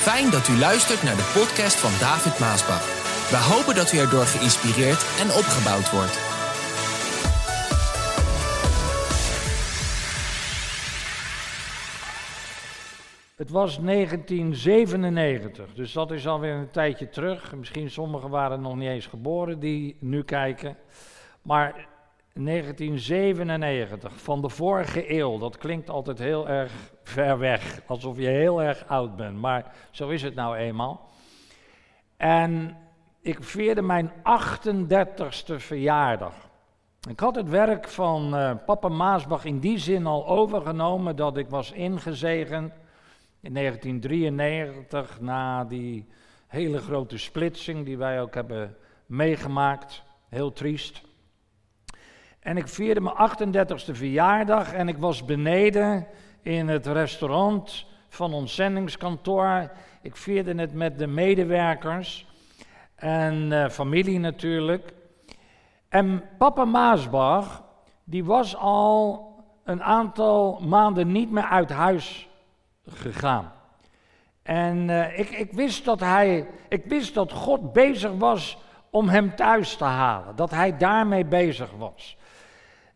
Fijn dat u luistert naar de podcast van David Maasbach. We hopen dat u erdoor geïnspireerd en opgebouwd wordt. Het was 1997, dus dat is alweer een tijdje terug. Misschien sommigen waren nog niet eens geboren die nu kijken. Maar 1997, van de vorige eeuw, dat klinkt altijd heel erg ver weg, alsof je heel erg oud bent, maar zo is het nou eenmaal. En ik vierde mijn 38ste verjaardag. Ik had het werk van uh, papa Maasbach in die zin al overgenomen dat ik was ingezegend in 1993 na die hele grote splitsing die wij ook hebben meegemaakt. Heel triest. En ik vierde mijn 38e verjaardag en ik was beneden in het restaurant van ons zendingskantoor. Ik vierde het met de medewerkers en uh, familie natuurlijk. En papa Maasbach, die was al een aantal maanden niet meer uit huis gegaan. En uh, ik, ik, wist dat hij, ik wist dat God bezig was om hem thuis te halen. Dat hij daarmee bezig was.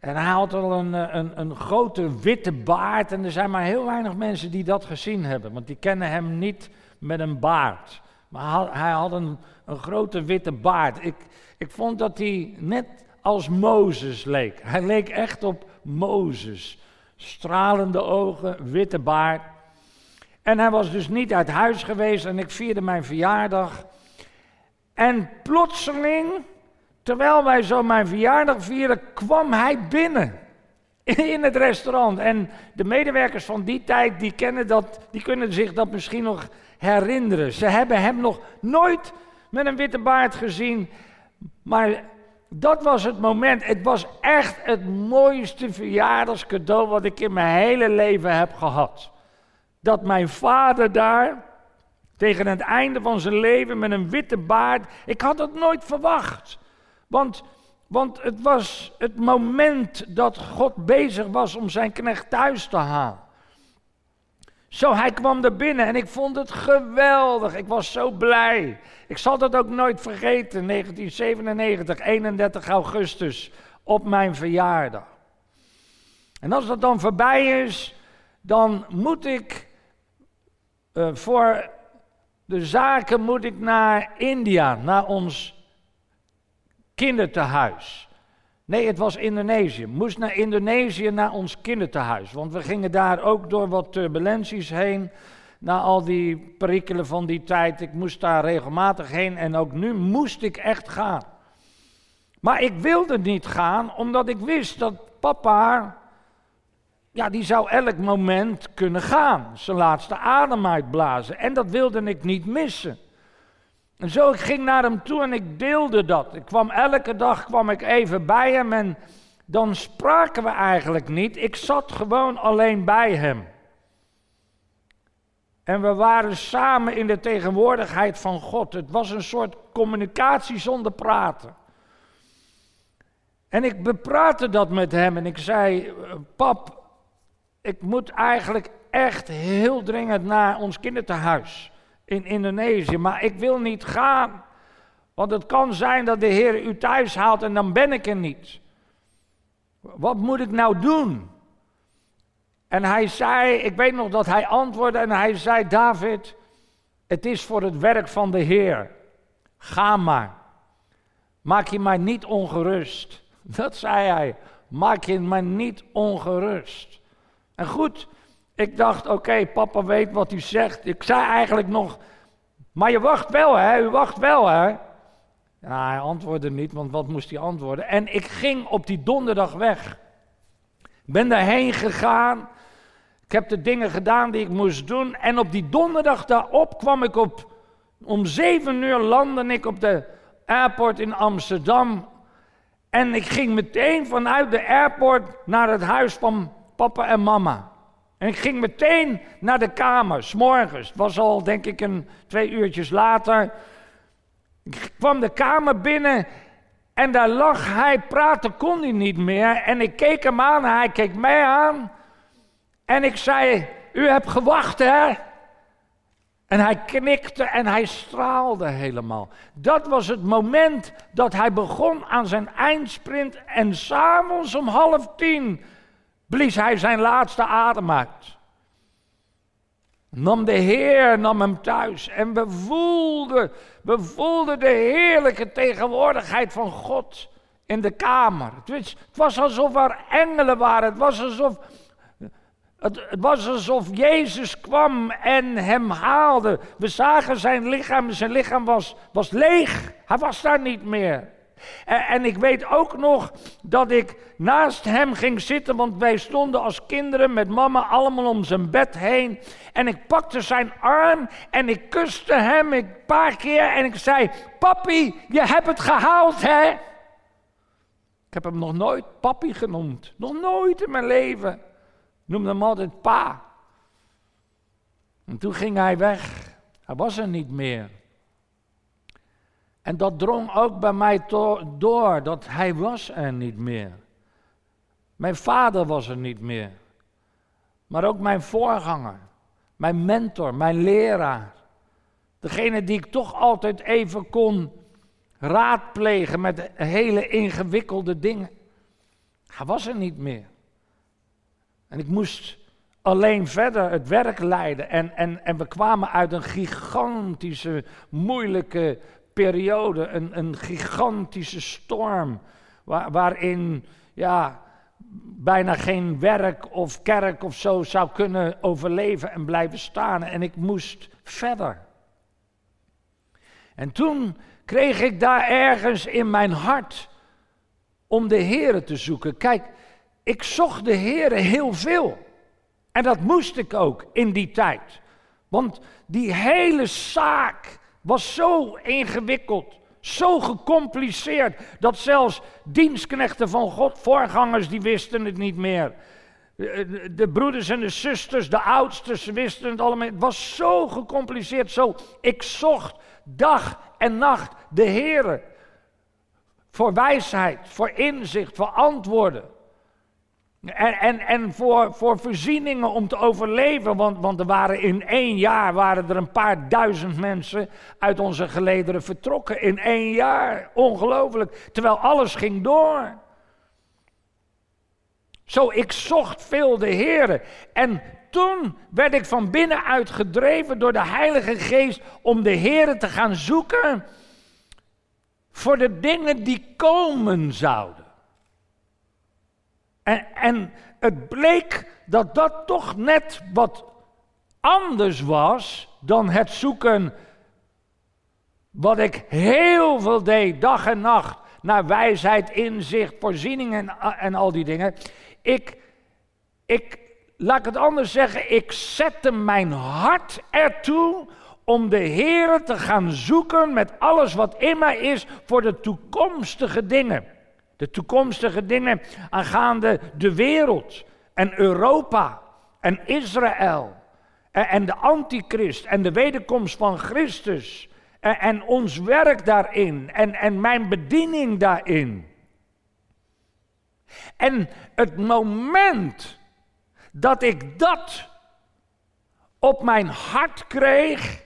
En hij had al een, eh, een, een, grote witte baard. En er zijn maar heel weinig mensen die dat gezien hebben. Want die kennen hem niet met een baard. Maar hij had een, een grote witte baard. Ik, ik vond dat hij net als Mozes leek. Hij leek echt op Mozes. Stralende ogen, witte baard. En hij was dus niet uit huis geweest en ik vierde mijn verjaardag. En plotseling Terwijl wij zo mijn verjaardag vieren, kwam hij binnen in het restaurant. En de medewerkers van die tijd, die, kennen dat, die kunnen zich dat misschien nog herinneren. Ze hebben hem nog nooit met een witte baard gezien. Maar dat was het moment. Het was echt het mooiste verjaardagscadeau wat ik in mijn hele leven heb gehad. Dat mijn vader daar tegen het einde van zijn leven met een witte baard. Ik had het nooit verwacht. Want, want het was het moment dat God bezig was om zijn knecht thuis te halen. Zo, hij kwam er binnen en ik vond het geweldig. Ik was zo blij. Ik zal dat ook nooit vergeten. 1997, 31 augustus, op mijn verjaardag. En als dat dan voorbij is, dan moet ik uh, voor de zaken moet ik naar India, naar ons kindertehuis. Nee, het was Indonesië. Moest naar Indonesië, naar ons kindertehuis. Want we gingen daar ook door wat turbulenties heen. Na al die perikelen van die tijd. Ik moest daar regelmatig heen en ook nu moest ik echt gaan. Maar ik wilde niet gaan, omdat ik wist dat papa, ja, die zou elk moment kunnen gaan. Zijn laatste adem uitblazen. En dat wilde ik niet missen. En zo, ik ging naar hem toe en ik deelde dat. Ik kwam elke dag kwam ik even bij hem en dan spraken we eigenlijk niet. Ik zat gewoon alleen bij hem. En we waren samen in de tegenwoordigheid van God. Het was een soort communicatie zonder praten. En ik bepraatte dat met hem en ik zei: Pap, ik moet eigenlijk echt heel dringend naar ons kinderthuis in Indonesië, maar ik wil niet gaan. Want het kan zijn dat de Heer u thuis haalt en dan ben ik er niet. Wat moet ik nou doen? En hij zei, ik weet nog dat hij antwoordde en hij zei, David, het is voor het werk van de Heer. Ga maar. Maak je maar niet ongerust. Dat zei hij. Maak je maar niet ongerust. En goed, ik dacht, oké, papa weet wat u zegt. Ik zei eigenlijk nog, maar je wacht wel hè, u wacht wel hè. Ja, hij antwoordde niet, want wat moest hij antwoorden? En ik ging op die donderdag weg. Ben daarheen gegaan. Ik heb de dingen gedaan die ik moest doen. En op die donderdag daarop kwam ik op, om zeven uur landde ik op de airport in Amsterdam. En ik ging meteen vanuit de airport naar het huis van papa en mama. En ik ging meteen naar de kamer, s'morgens. Het was al, denk ik, een twee uurtjes later. Ik kwam de kamer binnen en daar lag hij, praten kon hij niet meer. En ik keek hem aan, hij keek mij aan. En ik zei, u hebt gewacht, hè? En hij knikte en hij straalde helemaal. Dat was het moment dat hij begon aan zijn eindsprint. En s'avonds om half tien blies hij zijn laatste adem uit. Nam de Heer, nam hem thuis. En we voelden, we voelden de heerlijke tegenwoordigheid van God in de kamer. Het was alsof er engelen waren. Het was alsof het, het, was alsof Jezus kwam en hem haalde. We zagen zijn lichaam, zijn lichaam was, was leeg. Hij was daar niet meer. En, en, ik weet ook nog dat ik naast hem ging zitten, want wij stonden als kinderen met mama allemaal om zijn bed heen. En ik pakte zijn arm en ik kuste hem een paar keer en ik zei: Papi, je hebt het gehaald, hè? Ik heb hem nog nooit papi genoemd. Nog nooit in mijn leven noemde hem altijd pa. En toen ging hij weg. Hij was er niet meer. En dat drong ook bij mij door, dat hij was er niet meer. Mijn vader was er niet meer. Maar ook mijn voorganger, mijn mentor, mijn leraar. Degene die ik toch altijd even kon raadplegen met hele ingewikkelde dingen. Hij was er niet meer. En ik moest alleen verder het werk leiden. En, en, en we kwamen uit een gigantische, moeilijke periode. Een, een gigantische storm. Waar, waarin ja, bijna geen werk of kerk of zo zou kunnen overleven en blijven staan. En ik moest verder. En toen kreeg ik daar ergens in mijn hart om de Here te zoeken. Kijk, ik zocht de Heer heel veel. En dat moest ik ook in die tijd. Want die hele zaak was zo ingewikkeld, zo gecompliceerd, dat zelfs dienstknechten van God, voorgangers, die wisten het niet meer. De broeders en de zusters, de oudsters, wisten het allemaal. Het was zo gecompliceerd, zo. Ik zocht dag en nacht de Heer. Voor wijsheid, voor inzicht, voor antwoorden. En, en, en voor, voor voorzieningen om te overleven, want, want er waren in één jaar waren er een paar duizend mensen uit onze gelederen vertrokken. In één jaar, ongelooflijk, terwijl alles ging door. Zo, ik zocht veel de Heer. En toen werd ik van binnenuit gedreven door de Heilige Geest om de Heer te gaan zoeken voor de dingen die komen zouden. En, en het bleek dat dat toch net wat anders was dan het zoeken wat ik heel veel deed, dag en nacht, naar wijsheid, inzicht, voorziening en, al die dingen. Ik, ik, laat ik het anders zeggen, ik zette mijn hart ertoe om de Heer te gaan zoeken met alles wat in mij is voor de toekomstige dingen. De toekomstige dingen aangaande de wereld en Europa en Israël en, de antichrist en de wederkomst van Christus en, en ons werk daarin en, en mijn bediening daarin. En het moment dat ik dat op mijn hart kreeg,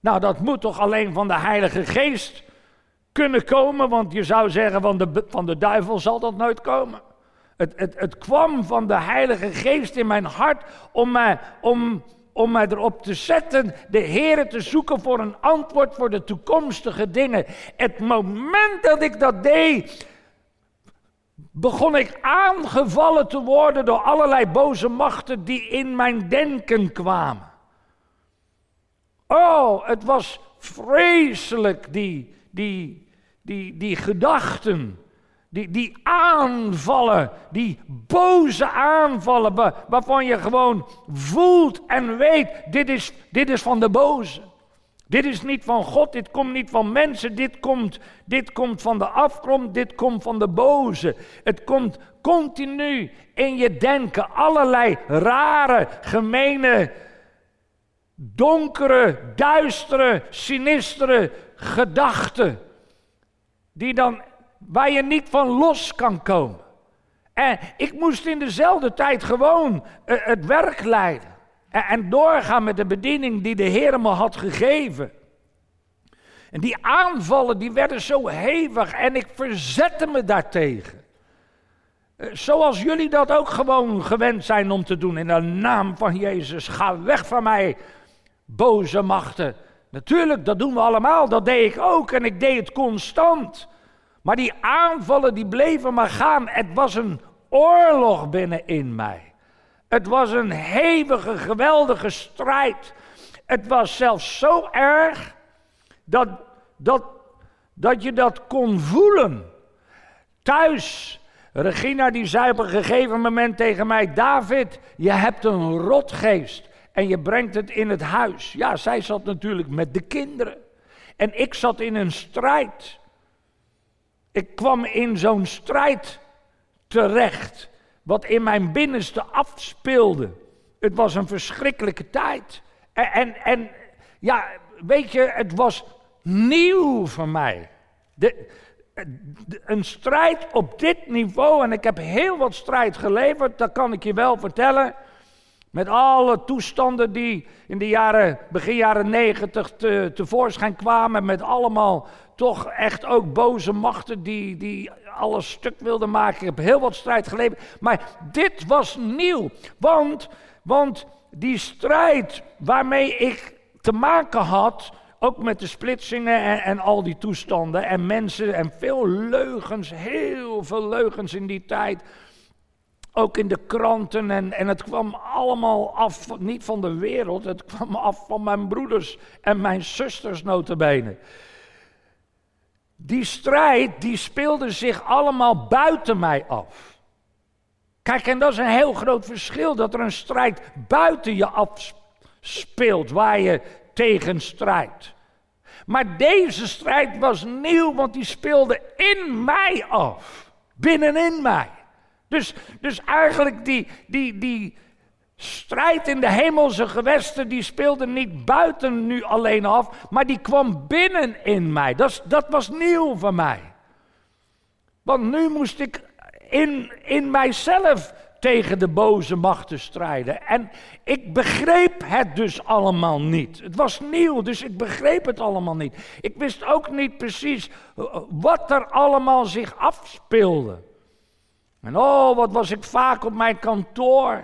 nou dat moet toch alleen van de Heilige Geest kunnen komen, want je zou zeggen van de, van de duivel zal dat nooit komen. Het, het, het kwam van de Heilige Geest in mijn hart om mij, om, om mij erop te zetten, de Heer te zoeken voor een antwoord voor de toekomstige dingen. Het moment dat ik dat deed, begon ik aangevallen te worden door allerlei boze machten die in mijn denken kwamen. Oh, het was vreselijk, die, die, die, die gedachten, die, die aanvallen, die boze aanvallen, waarvan je gewoon voelt en weet, dit is, dit is van de boze. Dit is niet van God, dit komt niet van mensen, dit komt, dit komt van de afgrond, dit komt van de boze. Het komt continu in je denken, allerlei rare, gemene, donkere, duistere, sinistere gedachten. Die dan, waar je niet van los kan komen. En ik moest in dezelfde tijd gewoon eh, het werk leiden. En, doorgaan met de bediening die de Heer me had gegeven. En die aanvallen die werden zo hevig en ik verzette me daartegen. Eh, zoals jullie dat ook gewoon gewend zijn om te doen in de naam van Jezus. Ga weg van mij, boze machten. Natuurlijk, dat doen we allemaal, dat deed ik ook en ik deed het constant. Maar die aanvallen die bleven maar gaan. Het was een oorlog binnenin mij. Het was een hevige, geweldige strijd. Het was zelfs zo erg dat, dat, dat je dat kon voelen. Thuis, Regina die zei op een gegeven moment tegen mij: David, je hebt een rotgeest en je brengt het in het huis. Ja, zij zat natuurlijk met de kinderen. En ik zat in een strijd. Ik kwam in zo'n strijd terecht, wat in mijn binnenste afspeelde. Het was een verschrikkelijke tijd. En, en, ja, weet je, het was nieuw voor mij. De, een strijd op dit niveau, en ik heb heel wat strijd geleverd, dat kan ik je wel vertellen. Met alle toestanden die in de jaren, begin jaren negentig te, tevoorschijn kwamen. Met allemaal toch echt ook boze machten die, die alles stuk wilden maken. Ik heb heel wat strijd geleverd. Maar dit was nieuw. Want, want die strijd waarmee ik te maken had. Ook met de splitsingen en, en, al die toestanden en mensen en veel leugens, heel veel leugens in die tijd. Ook in de kranten en, en het kwam allemaal af, niet van de wereld, het kwam af van mijn broeders en mijn zusters notabene. Die strijd, die speelde zich allemaal buiten mij af. Kijk, en dat is een heel groot verschil, dat er een strijd buiten je afspeelt, waar je tegen strijdt. Maar deze strijd was nieuw, want die speelde in mij af, binnenin mij. Dus, dus eigenlijk die, die, die strijd in de hemelse gewesten, die speelde niet buiten nu alleen af, maar die kwam binnen in mij. Dat, dat was nieuw voor mij. Want nu moest ik in, in mijzelf tegen de boze machten strijden. En ik begreep het dus allemaal niet. Het was nieuw, dus ik begreep het allemaal niet. Ik wist ook niet precies wat er allemaal zich afspeelde. En oh, wat was ik vaak op mijn kantoor.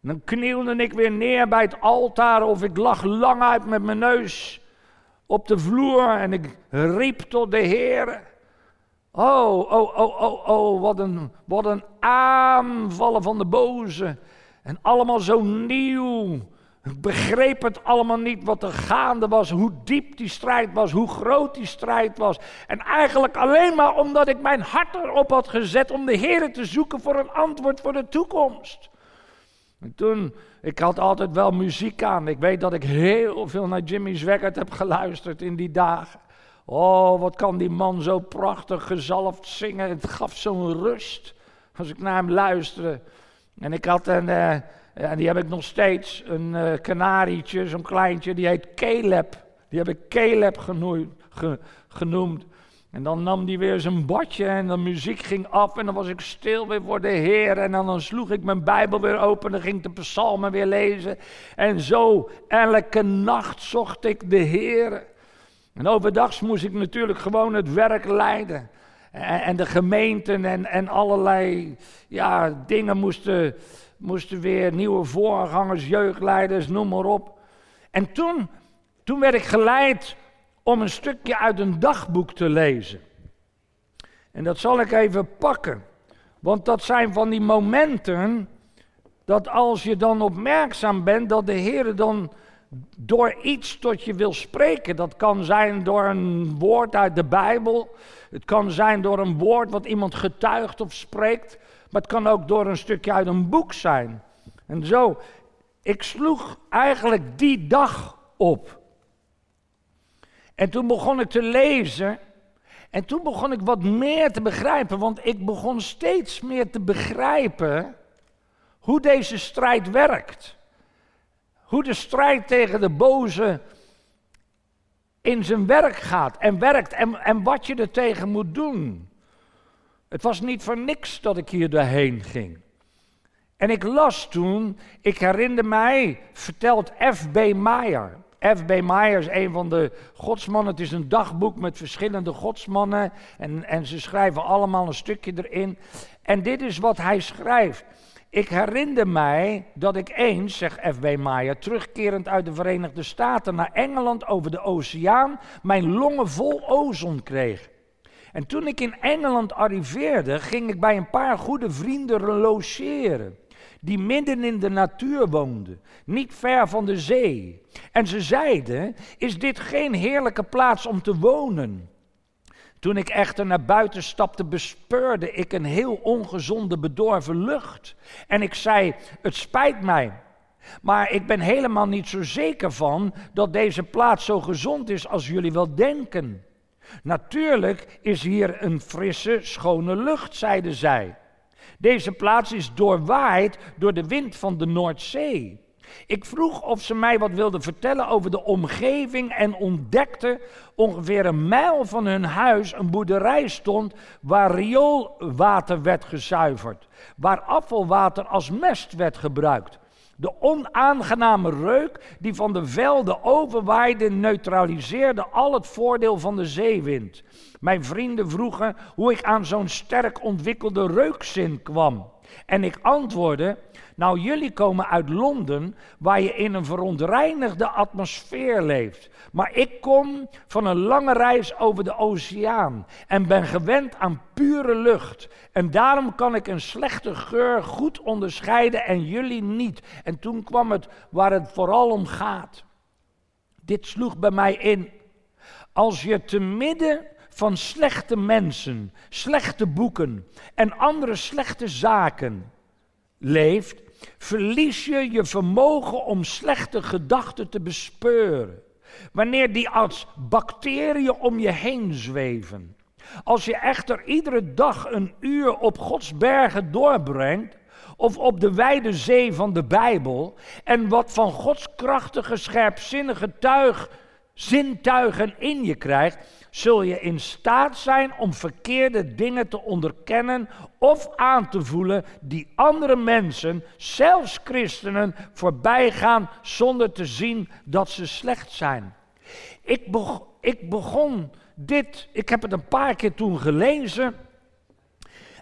Dan knielde ik weer neer bij het altaar of ik lag lang uit met mijn neus op de vloer en ik riep tot de Heer. Oh, oh, oh, oh, oh, wat een, wat een aanvallen van de boze. En allemaal zo nieuw. Ik begreep het allemaal niet wat er gaande was, hoe diep die strijd was, hoe groot die strijd was. En eigenlijk alleen maar omdat ik mijn hart erop had gezet om de Heer te zoeken voor een antwoord voor de toekomst. En toen, ik had altijd wel muziek aan. Ik weet dat ik heel veel naar Jimmy Zwaggart heb geluisterd in die dagen. Oh, wat kan die man zo prachtig gezalfd zingen. Het gaf zo'n rust als ik naar hem luisterde. En ik had een, uh, ja, die heb ik nog steeds, een uh, kanarietje, zo'n kleintje, die heet Caleb. Die heb ik Caleb genoemd. genoemd. En dan nam hij weer zijn badje en de muziek ging af en dan was ik stil weer voor de Heer. En dan, sloeg ik mijn Bijbel weer open en ging de psalmen weer lezen. En zo elke nacht zocht ik de Heer. En overdags moest ik natuurlijk gewoon het werk leiden. En, en de gemeenten en, en allerlei ja, dingen moesten, moesten weer, nieuwe voorgangers, jeugdleiders, noem maar op. En toen, toen werd ik geleid om een stukje uit een dagboek te lezen. En dat zal ik even pakken. Want dat zijn van die momenten dat als je dan opmerkzaam bent, dat de Heer dan door iets tot je wil spreken. Dat kan zijn door een woord uit de Bijbel. Het kan zijn door een woord wat iemand getuigt of spreekt. Maar het kan ook door een stukje uit een boek zijn. En zo, ik sloeg eigenlijk die dag op. En toen begon ik te lezen. En toen begon ik wat meer te begrijpen. Want ik begon steeds meer te begrijpen hoe deze strijd werkt. Hoe de strijd tegen de boze in zijn werk gaat en werkt en, en wat je er tegen moet doen. Het was niet voor niks dat ik hier doorheen ging. En ik las toen, ik herinner mij, vertelt F.B. Meyer. F.B. Meyer is een van de godsmannen. Het is een dagboek met verschillende godsmannen. En, en ze schrijven allemaal een stukje erin. En dit is wat hij schrijft. Ik herinner mij dat ik eens, zegt F.B. Meyer, terugkerend uit de Verenigde Staten naar Engeland over de oceaan, mijn longen vol ozon kreeg. En toen ik in Engeland arriveerde, ging ik bij een paar goede vrienden logeren die midden in de natuur woonden, niet ver van de zee. En ze zeiden: Is dit geen heerlijke plaats om te wonen? Toen ik echter naar buiten stapte, bespeurde ik een heel ongezonde, bedorven lucht. En ik zei: Het spijt mij. Maar ik ben helemaal niet zo zeker van dat deze plaats zo gezond is als jullie wel denken. Natuurlijk is hier een frisse, schone lucht, zeiden zij. Deze plaats is doorwaaid door de wind van de Noordzee. Ik vroeg of ze mij wat wilden vertellen over de omgeving en ontdekte ongeveer een mijl van hun huis een boerderij stond waar rioolwater werd gezuiverd, waar afvalwater als mest werd gebruikt. De onaangename reuk die van de velden overwaaide neutraliseerde al het voordeel van de zeewind. Mijn vrienden vroegen hoe ik aan zo'n sterk ontwikkelde reukzin kwam. En ik antwoordde: Nou, jullie komen uit Londen, waar je in een verontreinigde atmosfeer leeft. Maar ik kom van een lange reis over de oceaan en ben gewend aan pure lucht. En daarom kan ik een slechte geur goed onderscheiden en jullie niet. En toen kwam het waar het vooral om gaat. Dit sloeg bij mij in. Als je te midden van slechte mensen, slechte boeken en andere slechte zaken leeft, verlies je je vermogen om slechte gedachten te bespeuren. Wanneer die als bacteriën om je heen zweven. Als je echter iedere dag een uur op Gods bergen doorbrengt, of op de wijde zee van de Bijbel, en wat van Gods krachtige, scherpzinnige tuig, zintuigen in je krijgt, zul je in staat zijn om verkeerde dingen te onderkennen of aan te voelen die andere mensen, zelfs christenen, voorbij gaan zonder te zien dat ze slecht zijn. Ik, ik begon dit, ik heb het een paar keer toen gelezen.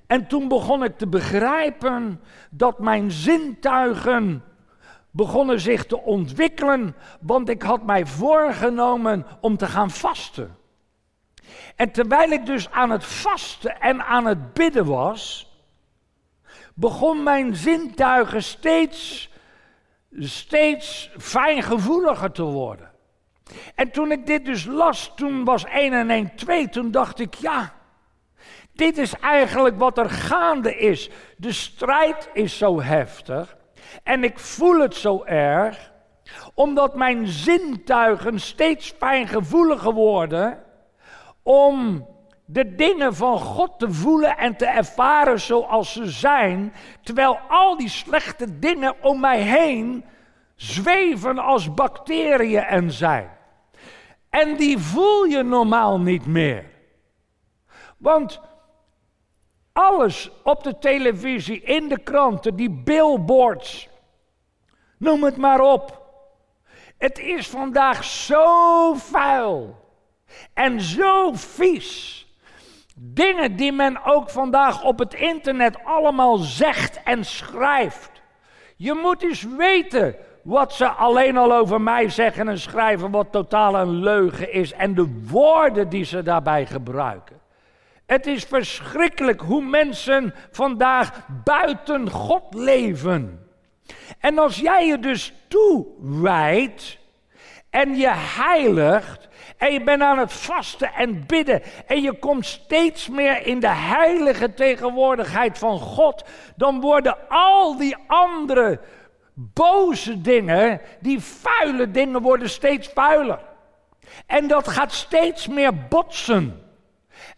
En toen begon ik te begrijpen dat mijn zintuigen begonnen zich te ontwikkelen, want ik had mij voorgenomen om te gaan vasten. En terwijl ik dus aan het vasten en aan het bidden was, begon mijn zintuigen steeds, steeds fijngevoeliger te worden. En toen ik dit dus las, toen was 1 en 1 2, toen dacht ik, ja, dit is eigenlijk wat er gaande is. De strijd is zo heftig en ik voel het zo erg, omdat mijn zintuigen steeds fijngevoeliger worden om de dingen van God te voelen en te ervaren zoals ze zijn, terwijl al die slechte dingen om mij heen zweven als bacteriën en zijn. En die voel je normaal niet meer. Want alles op de televisie, in de kranten, die billboards, noem het maar op. Het is vandaag zo vuil. En zo vies. Dingen die men ook vandaag op het internet allemaal zegt en schrijft. Je moet eens weten wat ze alleen al over mij zeggen en schrijven, wat totaal een leugen is. En de woorden die ze daarbij gebruiken. Het is verschrikkelijk hoe mensen vandaag buiten God leven. En als jij je dus toewijdt en je heiligt en je bent aan het vasten en bidden. En je komt steeds meer in de heilige tegenwoordigheid van God. Dan worden al die andere boze dingen, die vuile dingen, worden steeds vuiler. En dat gaat steeds meer botsen.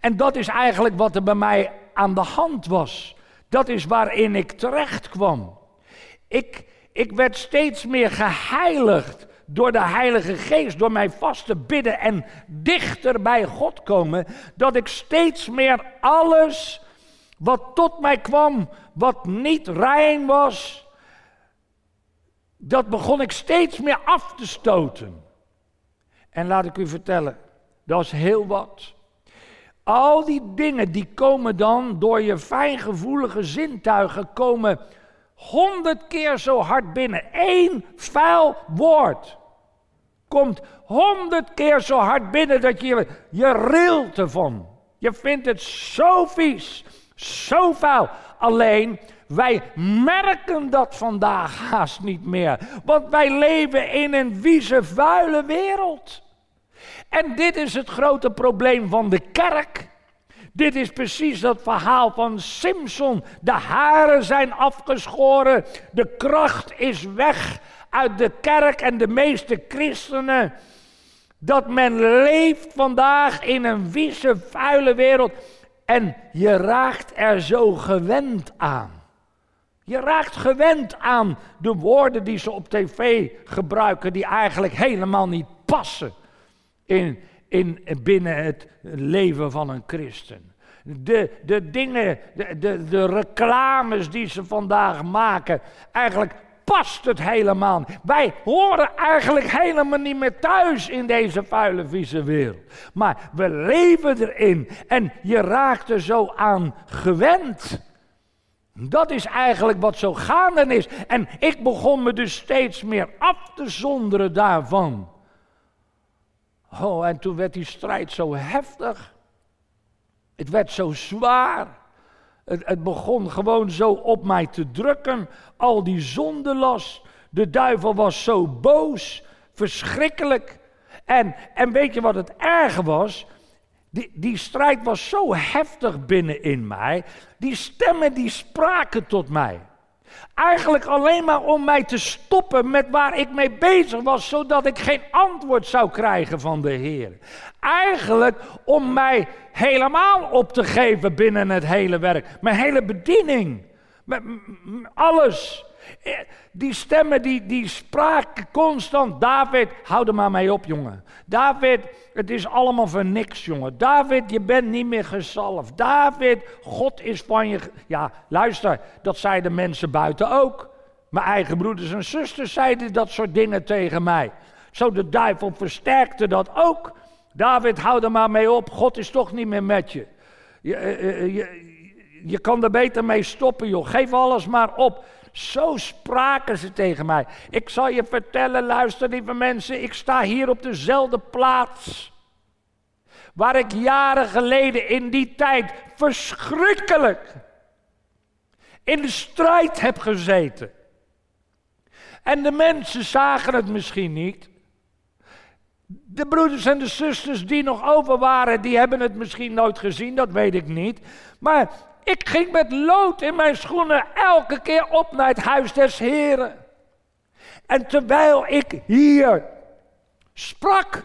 En dat is eigenlijk wat er bij mij aan de hand was. Dat is waarin ik terecht kwam. Ik, ik werd steeds meer geheiligd door de Heilige Geest, door mijn vaste bidden en dichter bij God komen, dat ik steeds meer alles Wat tot mij kwam, wat niet rein was, dat begon ik steeds meer af te stoten. En laat ik u vertellen, dat is heel wat. Al die dingen die komen dan door je fijngevoelige zintuigen komen honderd keer zo hard binnen. Eén vuil woord komt honderd keer zo hard binnen dat je je rilt ervan. Je vindt het zo vies, zo vuil. Alleen wij merken dat vandaag haast niet meer. Want wij leven in een vieze, vuile wereld. En dit is het grote probleem van de kerk. Dit is precies dat verhaal van Simpson. De haren zijn afgeschoren, de kracht is weg uit de kerk en de meeste christenen. Dat men leeft vandaag in een vieze, vuile wereld. En je raakt er zo gewend aan. Je raakt gewend aan de woorden die ze op tv gebruiken, die eigenlijk helemaal niet passen in, in, binnen het leven van een christen. De, de dingen, de, de, reclames die ze vandaag maken, eigenlijk past het helemaal. Wij horen eigenlijk helemaal niet meer thuis in deze vuile, vieze wereld. Maar we leven erin en je raakt er zo aan gewend. Dat is eigenlijk wat zo gaande is. En ik begon me dus steeds meer af te zonderen daarvan. Oh, en toen werd die strijd zo heftig. Het werd zo zwaar. Het, het, begon gewoon zo op mij te drukken. Al die zondelas. De duivel was zo boos. Verschrikkelijk. En, en weet je wat het erge was? Die, die strijd was zo heftig binnenin mij. Die stemmen die spraken tot mij. Eigenlijk alleen maar om mij te stoppen met waar ik mee bezig was, zodat ik geen antwoord zou krijgen van de Heer. Eigenlijk om mij helemaal op te geven binnen het hele werk. Mijn hele bediening. Alles. Eh, die stemmen die, die spraken constant. David, hou er maar mee op, jongen. David, het is allemaal voor niks, jongen. David, je bent niet meer gezalfd. David, God is van je. Ja, luister, dat zeiden mensen buiten ook. Mijn eigen broeders en zusters zeiden dat soort dingen tegen mij. Zo de duivel versterkte dat ook. David, hou er maar mee op. God is toch niet meer met je. Je, eh, eh, je, je kan er beter mee stoppen, joh. Geef alles maar op. Zo spraken ze tegen mij. Ik zal je vertellen, luister lieve mensen, ik sta hier op dezelfde plaats. Waar ik jaren geleden in die tijd verschrikkelijk in de strijd heb gezeten. En de mensen zagen het misschien niet. De broeders en de zusters die nog over waren, die hebben het misschien nooit gezien, dat weet ik niet. Maar ik ging met lood in mijn schoenen elke keer op naar het huis des Heren. En terwijl ik hier sprak,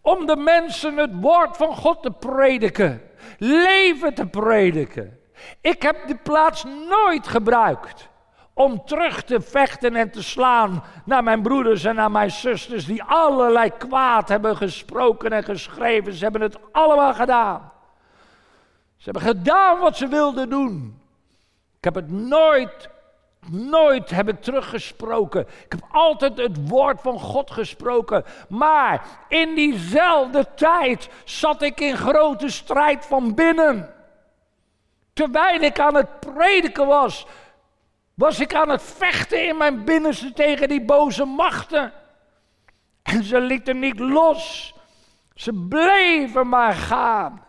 om de mensen het woord van God te prediken, leven te prediken. Ik heb die plaats nooit gebruikt om terug te vechten en te slaan naar mijn broeders en naar mijn zusters die allerlei kwaad hebben gesproken en geschreven. Ze hebben het allemaal gedaan. Ze hebben gedaan wat ze wilden doen. Ik heb het nooit, nooit hebben teruggesproken. Ik heb altijd het woord van God gesproken. Maar in diezelfde tijd zat ik in grote strijd van binnen. Terwijl ik aan het prediken was, was ik aan het vechten in mijn binnenste tegen die boze machten. En ze lieten niet los. Ze bleven maar gaan.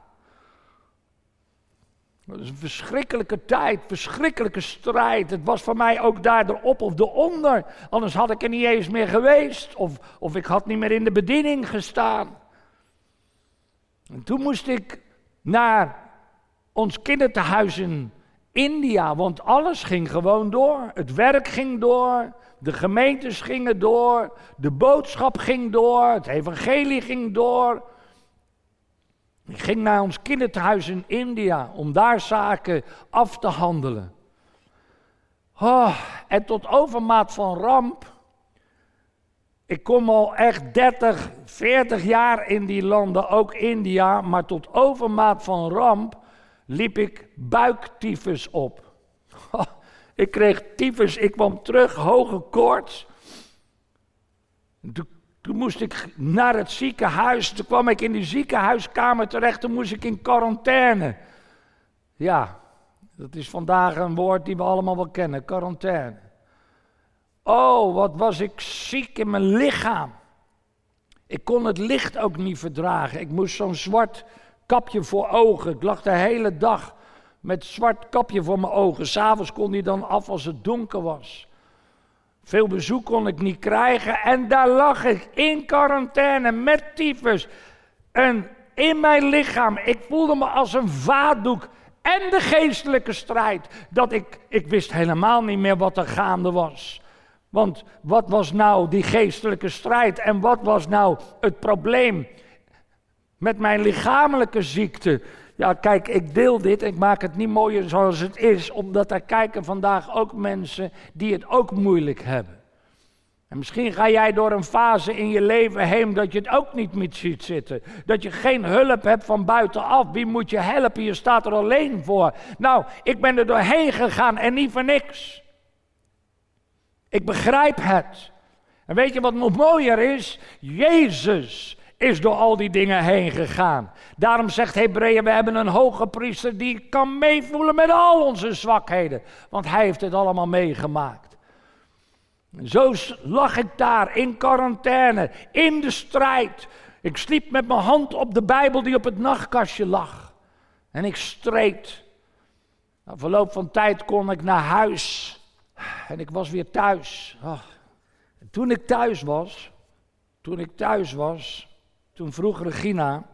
Het is een verschrikkelijke tijd, verschrikkelijke strijd. Het was voor mij ook daar erop of eronder. Anders had ik er niet eens meer geweest. Of, of ik had niet meer in de bediening gestaan. En toen moest ik naar ons kinderthuis in India. Want alles ging gewoon door. Het werk ging door. De gemeentes gingen door. De boodschap ging door. Het evangelie ging door. Ik ging naar ons kinderthuis in India om daar zaken af te handelen. Oh, en tot overmaat van ramp. Ik kom al echt 30, 40 jaar in die landen, ook India, maar tot overmaat van ramp liep ik buiktyfus op. ik kreeg tyfus, ik kwam terug, hoge koorts. Toen, toen, moest ik naar het ziekenhuis, toen kwam ik in die ziekenhuiskamer terecht, toen moest ik in quarantaine. Ja, dat is vandaag een woord die we allemaal wel kennen, quarantaine. Oh, wat was ik ziek in mijn lichaam. Ik kon het licht ook niet verdragen. Ik moest zo'n zwart kapje voor ogen. Ik lag de hele dag met zwart kapje voor mijn ogen. S'avonds kon die dan af als het donker was. Veel bezoek kon ik niet krijgen en daar lag ik in quarantaine met tyfus. En in mijn lichaam, ik voelde me als een vaatdoek. En de geestelijke strijd, dat ik, ik wist helemaal niet meer wat er gaande was. Want wat was nou die geestelijke strijd en wat was nou het probleem met mijn lichamelijke ziekte? Ja, kijk, ik deel dit, ik maak het niet mooier zoals het is, omdat er kijken vandaag ook mensen die het ook moeilijk hebben. En misschien ga jij door een fase in je leven heen dat je het ook niet meer ziet zitten. Dat je geen hulp hebt van buitenaf. Wie moet je helpen? Je staat er alleen voor. Nou, ik ben er doorheen gegaan en niet voor niks. Ik begrijp het. En weet je wat nog mooier is? Jezus is door al die dingen heen gegaan. Daarom zegt Hebreeën, we hebben een hoge priester die kan meevoelen met al onze zwakheden. Want hij heeft het allemaal meegemaakt. Zo lag ik daar in quarantaine, in de strijd. Ik sliep met mijn hand op de Bijbel die op het nachtkastje lag. En ik streed. Na verloop van tijd kon ik naar huis. En ik was weer thuis. Toen ik thuis was, toen ik thuis was, toen vroeg Regina,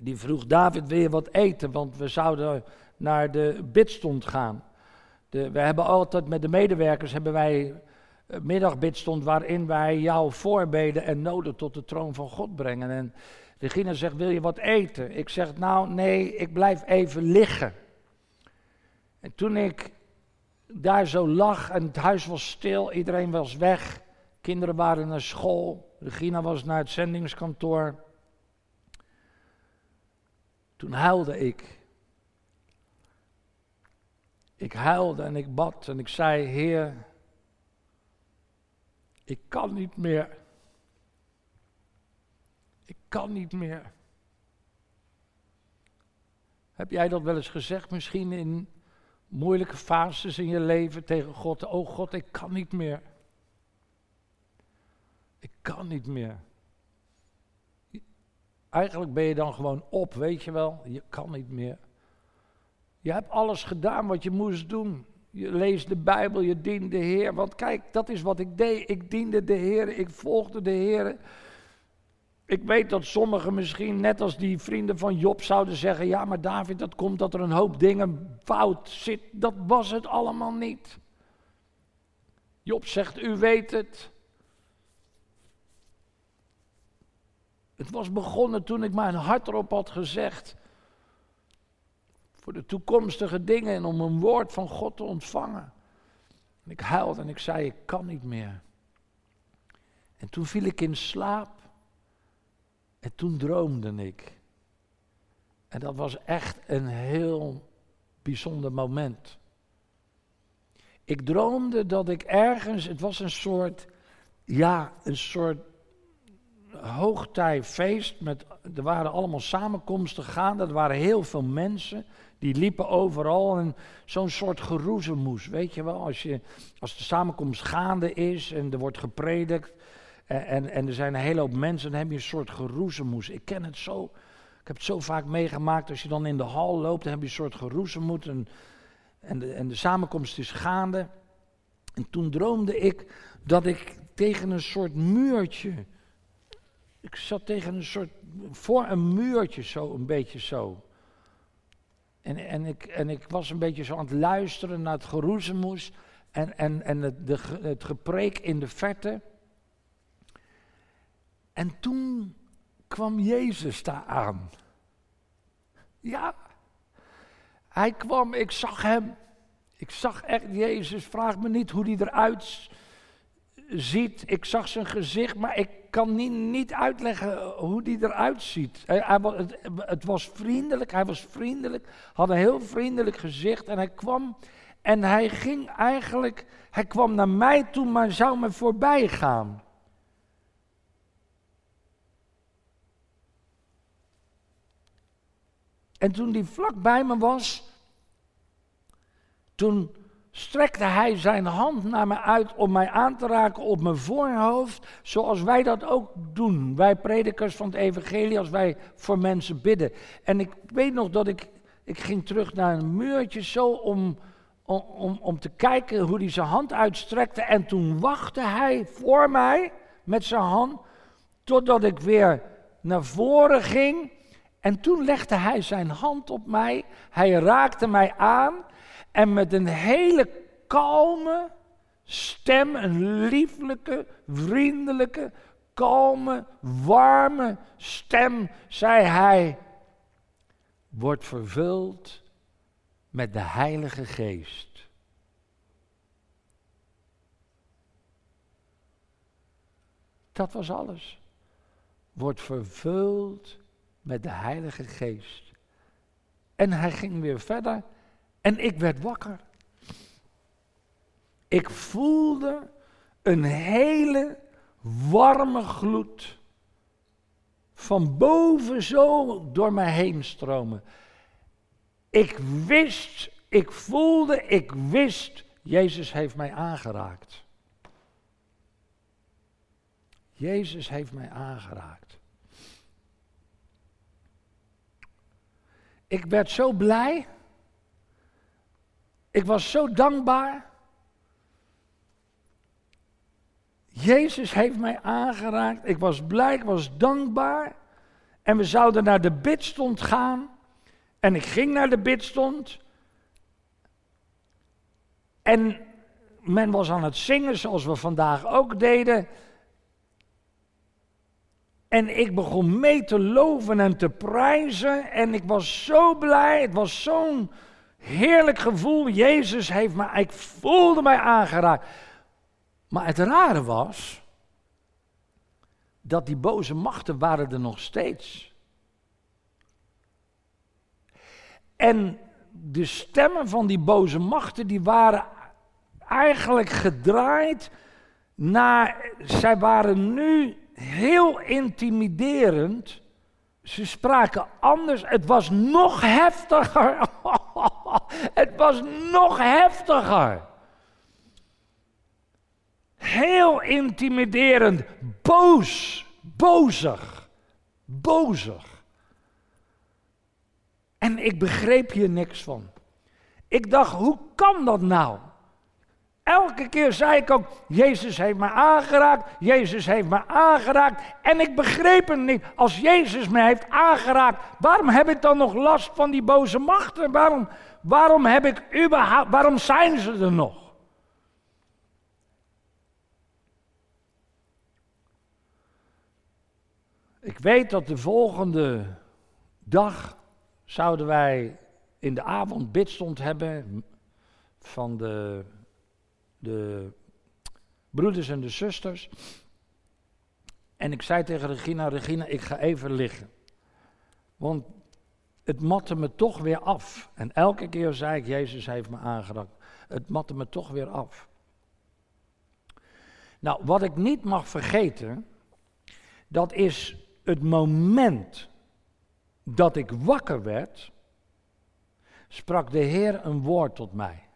die vroeg David weer wat eten, want we zouden naar de bidstond gaan. De, we hebben altijd met de medewerkers hebben wij middagbidstond waarin wij jou voorbeden en noden tot de troon van God brengen. En Regina zegt, wil je wat eten? Ik zeg, nou nee, ik blijf even liggen. En toen ik daar zo lag en het huis was stil, iedereen was weg. Kinderen waren naar school, Regina was naar het zendingskantoor. Toen huilde ik. Ik huilde en ik bad en ik zei: Heer, ik kan niet meer. Ik kan niet meer. Heb jij dat wel eens gezegd, misschien in moeilijke fases in je leven tegen God. Oh God, ik kan niet meer. Ik kan niet meer. Eigenlijk ben je dan gewoon op, weet je wel. Je kan niet meer. Je hebt alles gedaan wat je moest doen. Je leest de Bijbel, je dient de Heer. Want kijk, dat is wat ik deed. Ik diende de Heer, ik volgde de Heer. Ik weet dat sommigen misschien, net als die vrienden van Job, zouden zeggen: Ja, maar David, dat komt dat er een hoop dingen fout zit. Dat was het allemaal niet. Job zegt: U weet het. Het was begonnen toen ik mijn hart erop had gezegd. Voor de toekomstige dingen en om een woord van God te ontvangen. En ik huilde en ik zei: Ik kan niet meer. En toen viel ik in slaap. En toen droomde ik. En dat was echt een heel bijzonder moment. Ik droomde dat ik ergens, het was een soort, ja, een soort hoogtijfeest. Met, er waren allemaal samenkomsten gaande, er waren heel veel mensen. Die liepen overal en zo'n soort geroezemoes, weet je wel. Als, je, als de samenkomst gaande is en er wordt gepredikt, en, en, er zijn een hele hoop mensen, dan heb je een soort geroezemoes. Ik ken het zo, ik heb het zo vaak meegemaakt. Als je dan in de hal loopt, dan heb je een soort geroezemoes. En, en, de, en de samenkomst is gaande. En toen droomde ik dat ik tegen een soort muurtje. Ik zat tegen een soort. voor een muurtje, zo een beetje zo. En, en, ik, en ik was een beetje zo aan het luisteren naar het geroezemoes. En, en, en het, de, het gepreek in de verte. En toen kwam Jezus daar aan. Ja, hij kwam, ik zag hem. Ik zag echt Jezus. Vraag me niet hoe hij eruit ziet. Ik zag zijn gezicht, maar ik kan niet, niet uitleggen hoe die eruit ziet. Hij, hij, het, het was vriendelijk, hij was vriendelijk, had een heel vriendelijk gezicht en hij kwam en hij ging eigenlijk, hij kwam naar mij toe, maar zou me voorbij gaan. En toen die vlak bij me was, toen strekte hij zijn hand naar me uit om mij aan te raken op mijn voorhoofd, zoals wij dat ook doen. Wij predikers van het evangelie, als wij voor mensen bidden. En ik weet nog dat ik, ik ging terug naar een muurtje zo om, om, om, om te kijken hoe hij zijn hand uitstrekte. En toen wachtte hij voor mij met zijn hand, totdat ik weer naar voren ging. En toen legde hij zijn hand op mij, hij raakte mij aan en met een hele kalme stem, een lieflijke, vriendelijke, kalme, warme stem, zei hij: Word vervuld met de Heilige Geest. Dat was alles. Word vervuld met de Heilige Geest. En hij ging weer verder en ik werd wakker. Ik voelde een hele warme gloed van boven zo door mij heen stromen. Ik wist, ik voelde, ik wist, Jezus heeft mij aangeraakt. Jezus heeft mij aangeraakt. Ik werd zo blij. Ik was zo dankbaar. Jezus heeft mij aangeraakt. Ik was blij, ik was dankbaar. En we zouden naar de bidstond gaan. En ik ging naar de bidstond. En men was aan het zingen, zoals we vandaag ook deden. En ik begon mee te loven en te prijzen. En ik was zo blij. Het was zo'n heerlijk gevoel. Jezus heeft me, ik voelde mij aangeraakt. Maar het rare was dat die boze machten waren er nog steeds. En de stemmen van die boze machten die waren eigenlijk gedraaid naar, zij waren nu heel intimiderend. Ze spraken anders. Het was nog heftiger. het was nog heftiger. Heel intimiderend. Boos. Bozig. Bozig. En ik begreep hier niks van. Ik dacht, hoe kan dat nou? Elke keer zei ik ook, Jezus heeft me aangeraakt, Jezus heeft me aangeraakt. En ik begreep het niet. Als Jezus me heeft aangeraakt, waarom heb ik dan nog last van die boze machten? Waarom, waarom heb ik überhaupt, waarom zijn ze er nog? Ik weet dat de volgende dag zouden wij in de avond bidstond hebben van de de broeders en de zusters. En ik zei tegen Regina, Regina, ik ga even liggen. Want het matte me toch weer af. En elke keer zei ik, Jezus heeft me aangeraakt. Het matte me toch weer af. Nou, wat ik niet mag vergeten, dat is het moment dat ik wakker werd, sprak de Heer een woord tot mij.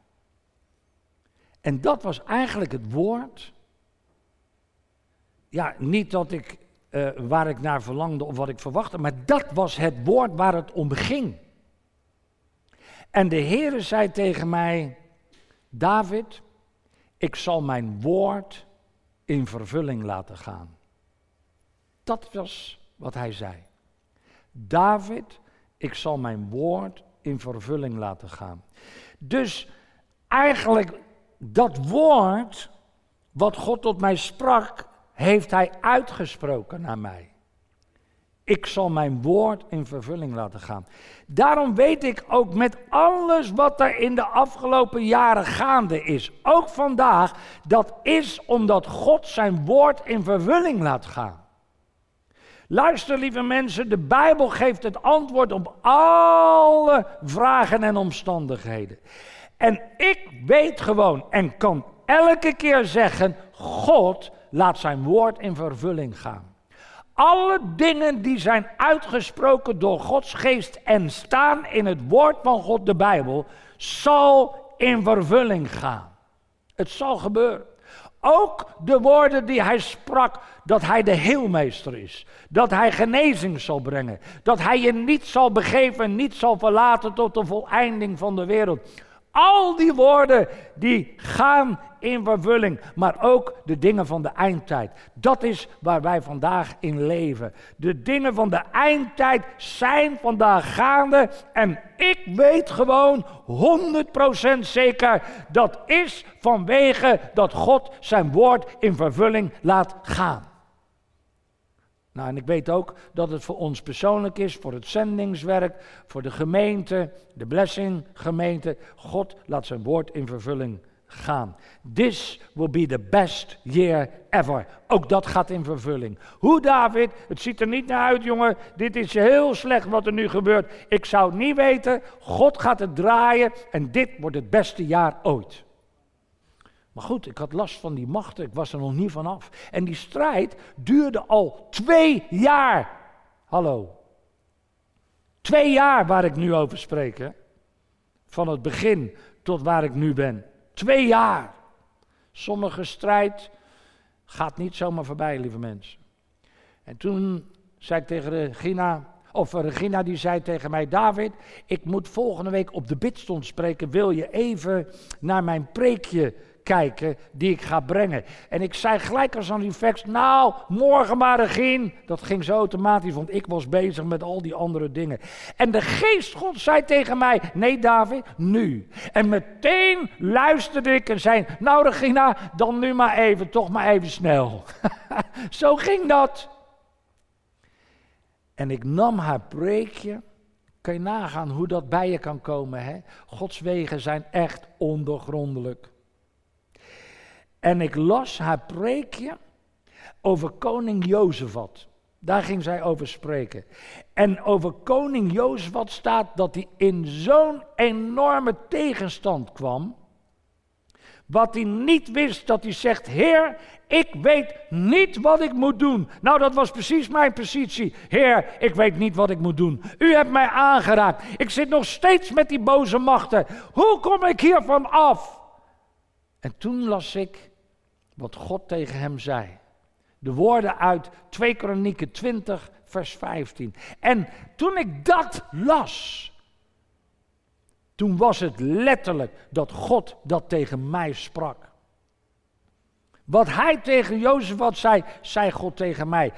En dat was eigenlijk het woord. Ja, niet dat ik, uh, waar ik naar verlangde of wat ik verwachtte, maar dat was het woord waar het om ging. En de Heere zei tegen mij, David, ik zal mijn woord in vervulling laten gaan. Dat was wat hij zei. David, ik zal mijn woord in vervulling laten gaan. Dus eigenlijk dat woord wat God tot mij sprak, heeft hij uitgesproken naar mij. Ik zal mijn woord in vervulling laten gaan. Daarom weet ik ook met alles wat er in de afgelopen jaren gaande is, ook vandaag, dat is omdat God zijn woord in vervulling laat gaan. Luister, lieve mensen, de Bijbel geeft het antwoord op alle vragen en omstandigheden. En ik weet gewoon en kan elke keer zeggen: God laat zijn woord in vervulling gaan. Alle dingen die zijn uitgesproken door Gods geest en staan in het woord van God, de Bijbel, zal in vervulling gaan. Het zal gebeuren. Ook de woorden die hij sprak, dat hij de heelmeester is. Dat hij genezing zal brengen. Dat hij je niet zal begeven, niet zal verlaten tot de voleinding van de wereld. Al die woorden die gaan in vervulling, maar ook de dingen van de eindtijd. Dat is waar wij vandaag in leven. De dingen van de eindtijd zijn vandaag gaande en ik weet gewoon 100% zeker dat is vanwege dat God zijn woord in vervulling laat gaan. Nou, en ik weet ook dat het voor ons persoonlijk is, voor het zendingswerk, voor de gemeente, de blessing gemeente. God laat zijn woord in vervulling gaan. This will be the best year ever. Ook dat gaat in vervulling. Hoe David? Het ziet er niet naar uit, jongen. Dit is heel slecht wat er nu gebeurt. Ik zou het niet weten. God gaat het draaien en dit wordt het beste jaar ooit. Maar goed, ik had last van die machten, ik was er nog niet vanaf. En die strijd duurde al twee jaar. Hallo. Twee jaar waar ik nu over spreek. Hè? Van het begin tot waar ik nu ben. Twee jaar. Sommige strijd gaat niet zomaar voorbij, lieve mensen. En toen zei ik tegen Regina, of Regina die zei tegen mij, David, ik moet volgende week op de bidstond spreken. Wil je even naar mijn preekje kijken die ik ga brengen. En ik zei gelijk als aan die fax, nou, morgen maar begin. Dat ging zo automatisch, want ik was bezig met al die andere dingen. En de geest God zei tegen mij, nee David, nu. En meteen luisterde ik en zei, nou Regina, dan nu maar even, toch maar even snel. zo ging dat. En ik nam haar preekje. Kan je nagaan hoe dat bij je kan komen, hè? Gods wegen zijn echt ondergrondelijk. En ik las haar preekje over koning Jozefat. Daar ging zij over spreken. En over koning Jozefat staat dat hij in zo'n enorme tegenstand kwam. Wat hij niet wist, dat hij zegt: Heer, ik weet niet wat ik moet doen. Nou, dat was precies mijn positie. Heer, ik weet niet wat ik moet doen. U hebt mij aangeraakt. Ik zit nog steeds met die boze machten. Hoe kom ik hiervan af? En toen las ik wat God tegen hem zei. De woorden uit 2 Kronieken 20, vers 15. En toen ik dat las, toen was het letterlijk dat God dat tegen mij sprak. Wat hij tegen Jozef wat zei, zei God tegen mij.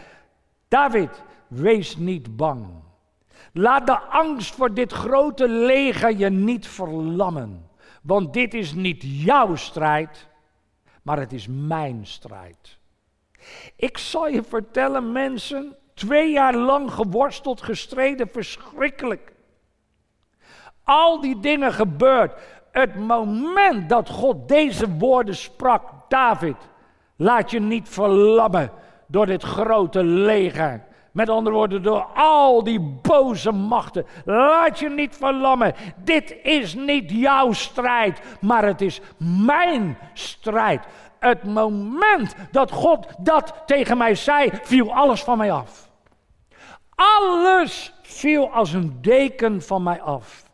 David, wees niet bang. Laat de angst voor dit grote leger je niet verlammen. Want dit is niet jouw strijd, maar het is mijn strijd. Ik zal je vertellen, mensen, twee jaar lang geworsteld, gestreden, verschrikkelijk. Al die dingen gebeurd. Het moment dat God deze woorden sprak, David, laat je niet verlammen door dit grote leger. Met andere woorden, door al die boze machten. Laat je niet verlammen. Dit is niet jouw strijd, maar het is mijn strijd. Het moment dat God dat tegen mij zei, viel alles van mij af. Alles viel als een deken van mij af.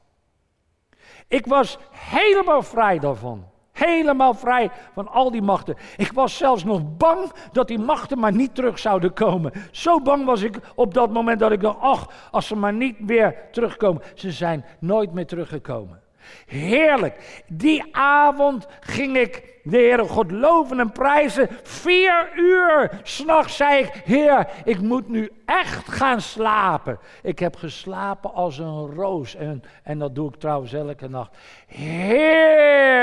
Ik was helemaal vrij daarvan. Helemaal vrij van al die machten. Ik was zelfs nog bang dat die machten maar niet terug zouden komen. Zo bang was ik op dat moment dat ik dacht, ach, als ze maar niet weer terugkomen. Ze zijn nooit meer teruggekomen. Heerlijk. Die avond ging ik de Heere God loven en prijzen. Vier uur s'nachts zei ik, Heer, ik moet nu echt gaan slapen. Ik heb geslapen als een roos. En, en dat doe ik trouwens elke nacht. Heerlijk.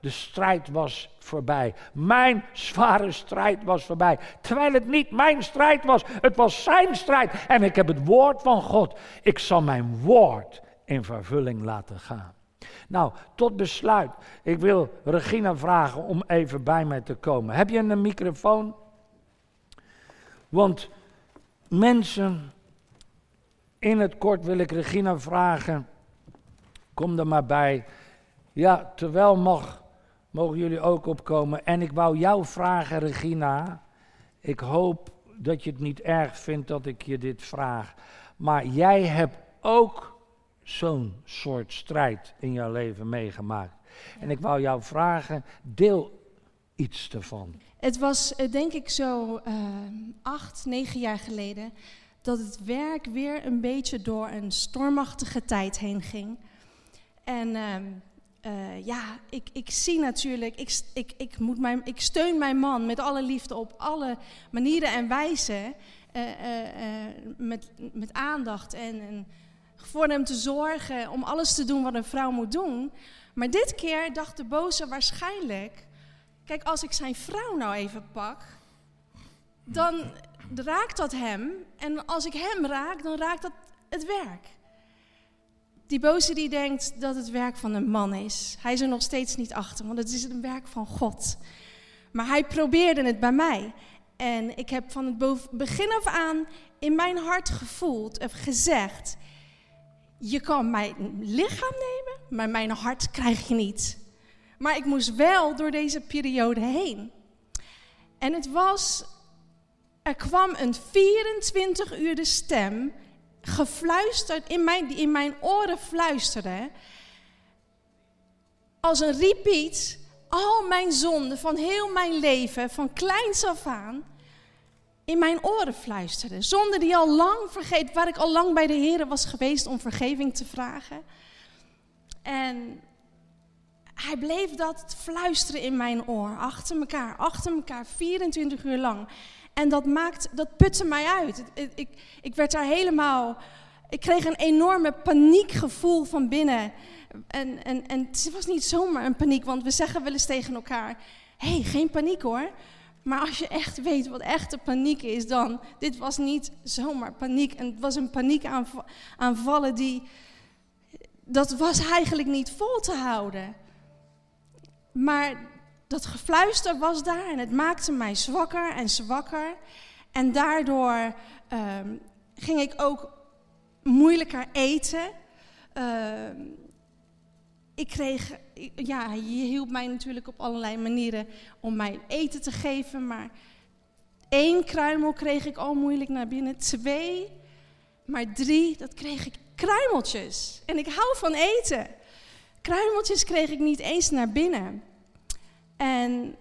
de strijd was voorbij. Mijn zware strijd was voorbij. Terwijl het niet mijn strijd was, het was zijn strijd. En ik heb het woord van God. Ik zal mijn woord in vervulling laten gaan. Nou, tot besluit. Ik wil Regina vragen om even bij mij te komen. Heb je een microfoon? Want mensen, in het kort wil ik Regina vragen. Kom er maar bij. Ja, terwijl mag, mogen jullie ook opkomen. En ik wou jou vragen, Regina. Ik hoop dat je het niet erg vindt dat ik je dit vraag. Maar jij hebt ook zo'n soort strijd in jouw leven meegemaakt. En ik wou jou vragen, deel iets ervan. Het was eh, denk ik zo uh, acht, negen jaar geleden dat het werk weer een beetje door een stormachtige tijd heen ging. En ehm, uh, ja, ik, ik zie natuurlijk, ik, ik, ik, moet mijn, ik steun mijn man met alle liefde op alle manieren en wijzen. Met, met aandacht en, en voor hem te zorgen, om alles te doen wat een vrouw moet doen. Maar dit keer dacht de boze waarschijnlijk, kijk als ik zijn vrouw nou even pak, dan raakt dat hem. En als ik hem raak, dan raakt dat het werk. Die boze die denkt dat het werk van een man is. Hij is er nog steeds niet achter, want het is een werk van God. Maar hij probeerde het bij mij. En ik heb van het begin af aan in mijn hart gevoeld of gezegd: Je kan mijn lichaam nemen, maar mijn hart krijg je niet. Maar ik moest wel door deze periode heen. En het was, er kwam een 24 uur de stem gefluisterd, in mijn, die in mijn oren fluisterde. Als een repeat, al mijn zonden van heel mijn leven, van kleins af aan, in mijn oren fluisterde. Zonden die al lang vergeet, waar ik al lang bij de Heer was geweest om vergeving te vragen. En hij bleef dat fluisteren in mijn oor, achter elkaar, achter elkaar, 24 uur lang. En dat, maakt, dat putte mij uit. Ik, ik, ik werd daar helemaal. Ik kreeg een enorme paniekgevoel van binnen. En, en, en het was niet zomaar een paniek, want we zeggen wel eens tegen elkaar: hé, hey, geen paniek hoor. Maar als je echt weet wat echte paniek is, dan. Dit was niet zomaar paniek. En het was een paniekaanvallen die. Dat was eigenlijk niet vol te houden. Maar dat gefluister was daar en het maakte mij zwakker en zwakker. En daardoor ehm, ging ik ook moeilijker eten. Ehm, ik kreeg, ja, je hielp mij natuurlijk op allerlei manieren om mij eten te geven. Maar één kruimel kreeg ik al moeilijk naar binnen. Twee, maar drie, dat kreeg ik kruimeltjes. En ik hou van eten. Kruimeltjes kreeg ik niet eens naar binnen. En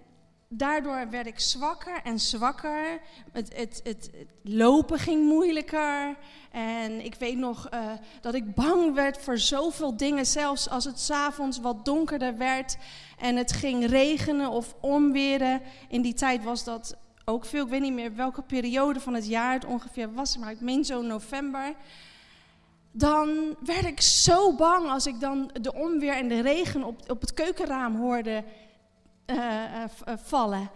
daardoor werd ik zwakker en zwakker. Het, het, het, lopen ging moeilijker. En ik weet nog uh, dat ik bang werd voor zoveel dingen. Zelfs als het s'avonds wat donkerder werd en het ging regenen of onweren. In die tijd was dat ook veel. Ik weet niet meer welke periode van het jaar het ongeveer was, maar ik meen zo november. Dan werd ik zo bang als ik dan de onweer en de regen op, op het keukenraam hoorde uh, vallen.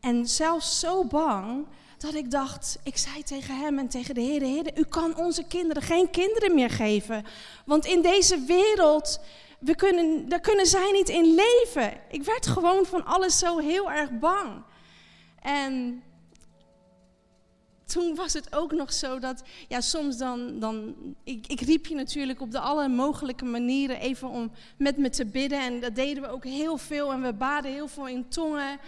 En zelfs zo bang dat ik dacht, ik zei tegen hem en tegen de Heer, Heer, u kan onze kinderen geen kinderen meer geven. Want in deze wereld, we kunnen, daar kunnen zij niet in leven. Ik werd gewoon van alles zo heel erg bang. En toen was het ook nog zo dat, ja, soms dan, dan ik, ik riep je natuurlijk op de alle mogelijke manieren even om met me te bidden. En dat deden we ook heel veel en we baden heel veel in tongen.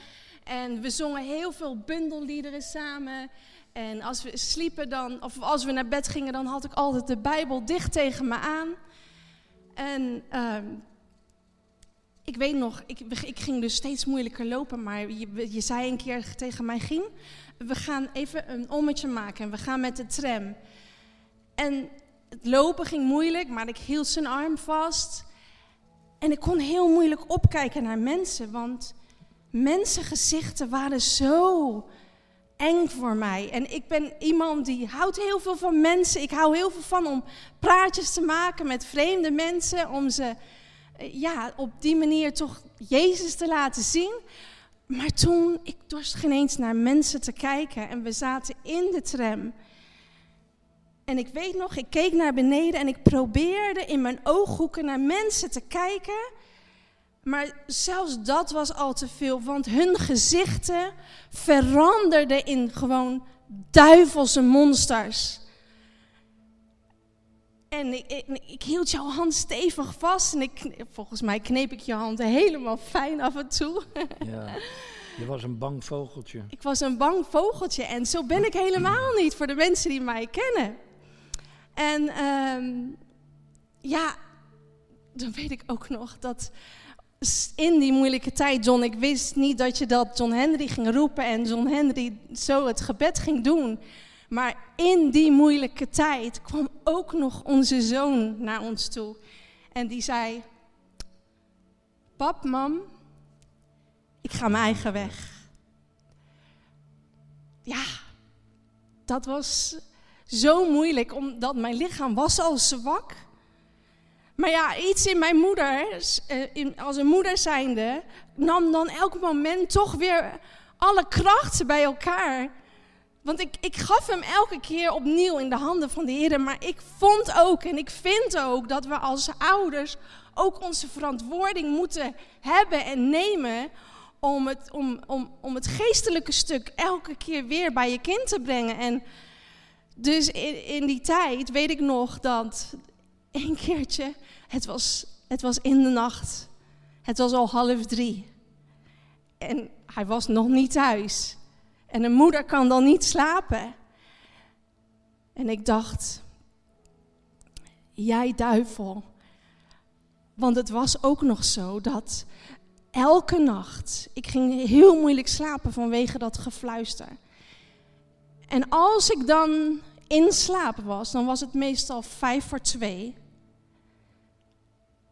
En we zongen heel veel bundelliederen samen. En als we sliepen dan, of als we naar bed gingen, dan had ik altijd de Bijbel dicht tegen me aan. En uh, ik weet nog, ik, ik, ging dus steeds moeilijker lopen, maar je, je zei een keer tegen mij, ging we gaan even een ommetje maken en we gaan met de tram. En het lopen ging moeilijk, maar ik hield zijn arm vast. En ik kon heel moeilijk opkijken naar mensen, want mensengezichten waren zo eng voor mij. En ik ben iemand die houdt heel veel van mensen. Ik hou heel veel van om praatjes te maken met vreemde mensen, om ze eh, ja, op die manier toch Jezus te laten zien. Maar toen, ik dorst geen eens naar mensen te kijken en we zaten in de tram. En ik weet nog, ik keek naar beneden en ik probeerde in mijn ooghoeken naar mensen te kijken. Maar zelfs dat was al te veel, want hun gezichten veranderden in gewoon duivelse monsters. En ik, ik, ik, hield jouw hand stevig vast en ik, volgens mij kneep ik je hand helemaal fijn af en toe. Ja. Je was een bang vogeltje. Ik was een bang vogeltje en zo ben ik helemaal niet voor de mensen die mij kennen. En ehm, ja, dan weet ik ook nog dat in die moeilijke tijd, John, ik wist niet dat je dat John Henry ging roepen en John Henry zo het gebed ging doen. Maar in die moeilijke tijd kwam ook nog onze zoon naar ons toe. En die zei: Pap, mam, ik ga mijn eigen weg. Ja, dat was zo moeilijk, omdat mijn lichaam was al zwak. Maar ja, iets in mijn moeder, eh, als een moeder zijnde, nam dan elk moment toch weer alle krachten bij elkaar. Want ik, ik gaf hem elke keer opnieuw in de handen van de Heer. Maar ik vond ook en ik vind ook dat we als ouders ook onze verantwoording moeten hebben en nemen. Om het, om, om, om het geestelijke stuk elke keer weer bij je kind te brengen. En dus in, die tijd weet ik nog dat een keertje, het was, het was in de nacht. Het was al half drie. En hij was nog niet thuis. En een moeder kan dan niet slapen. En ik dacht, jij duivel. Want het was ook nog zo dat elke nacht, ik ging heel moeilijk slapen vanwege dat gefluister. En als ik dan in slaap was, dan was het meestal vijf voor twee.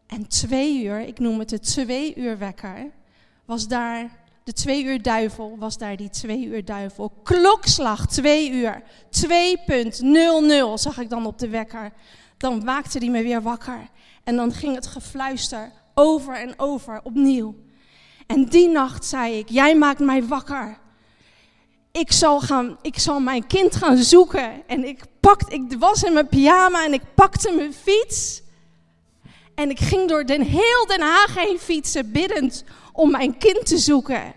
En twee uur, ik noem het de twee uur wekker, was daar de twee uur duivel, was daar die twee uur duivel. Klokslag twee uur, 2.00 zag ik dan op de wekker. Dan maakte hij me weer wakker. En dan ging het gefluister over en over opnieuw. En die nacht zei ik, jij maakt mij wakker ik zal, gaan, ik zal mijn kind gaan zoeken. En ik, pakte, ik was in mijn pyjama en ik pakte mijn fiets. En ik ging door den, heel Den Haag heen fietsen, biddend om mijn kind te zoeken.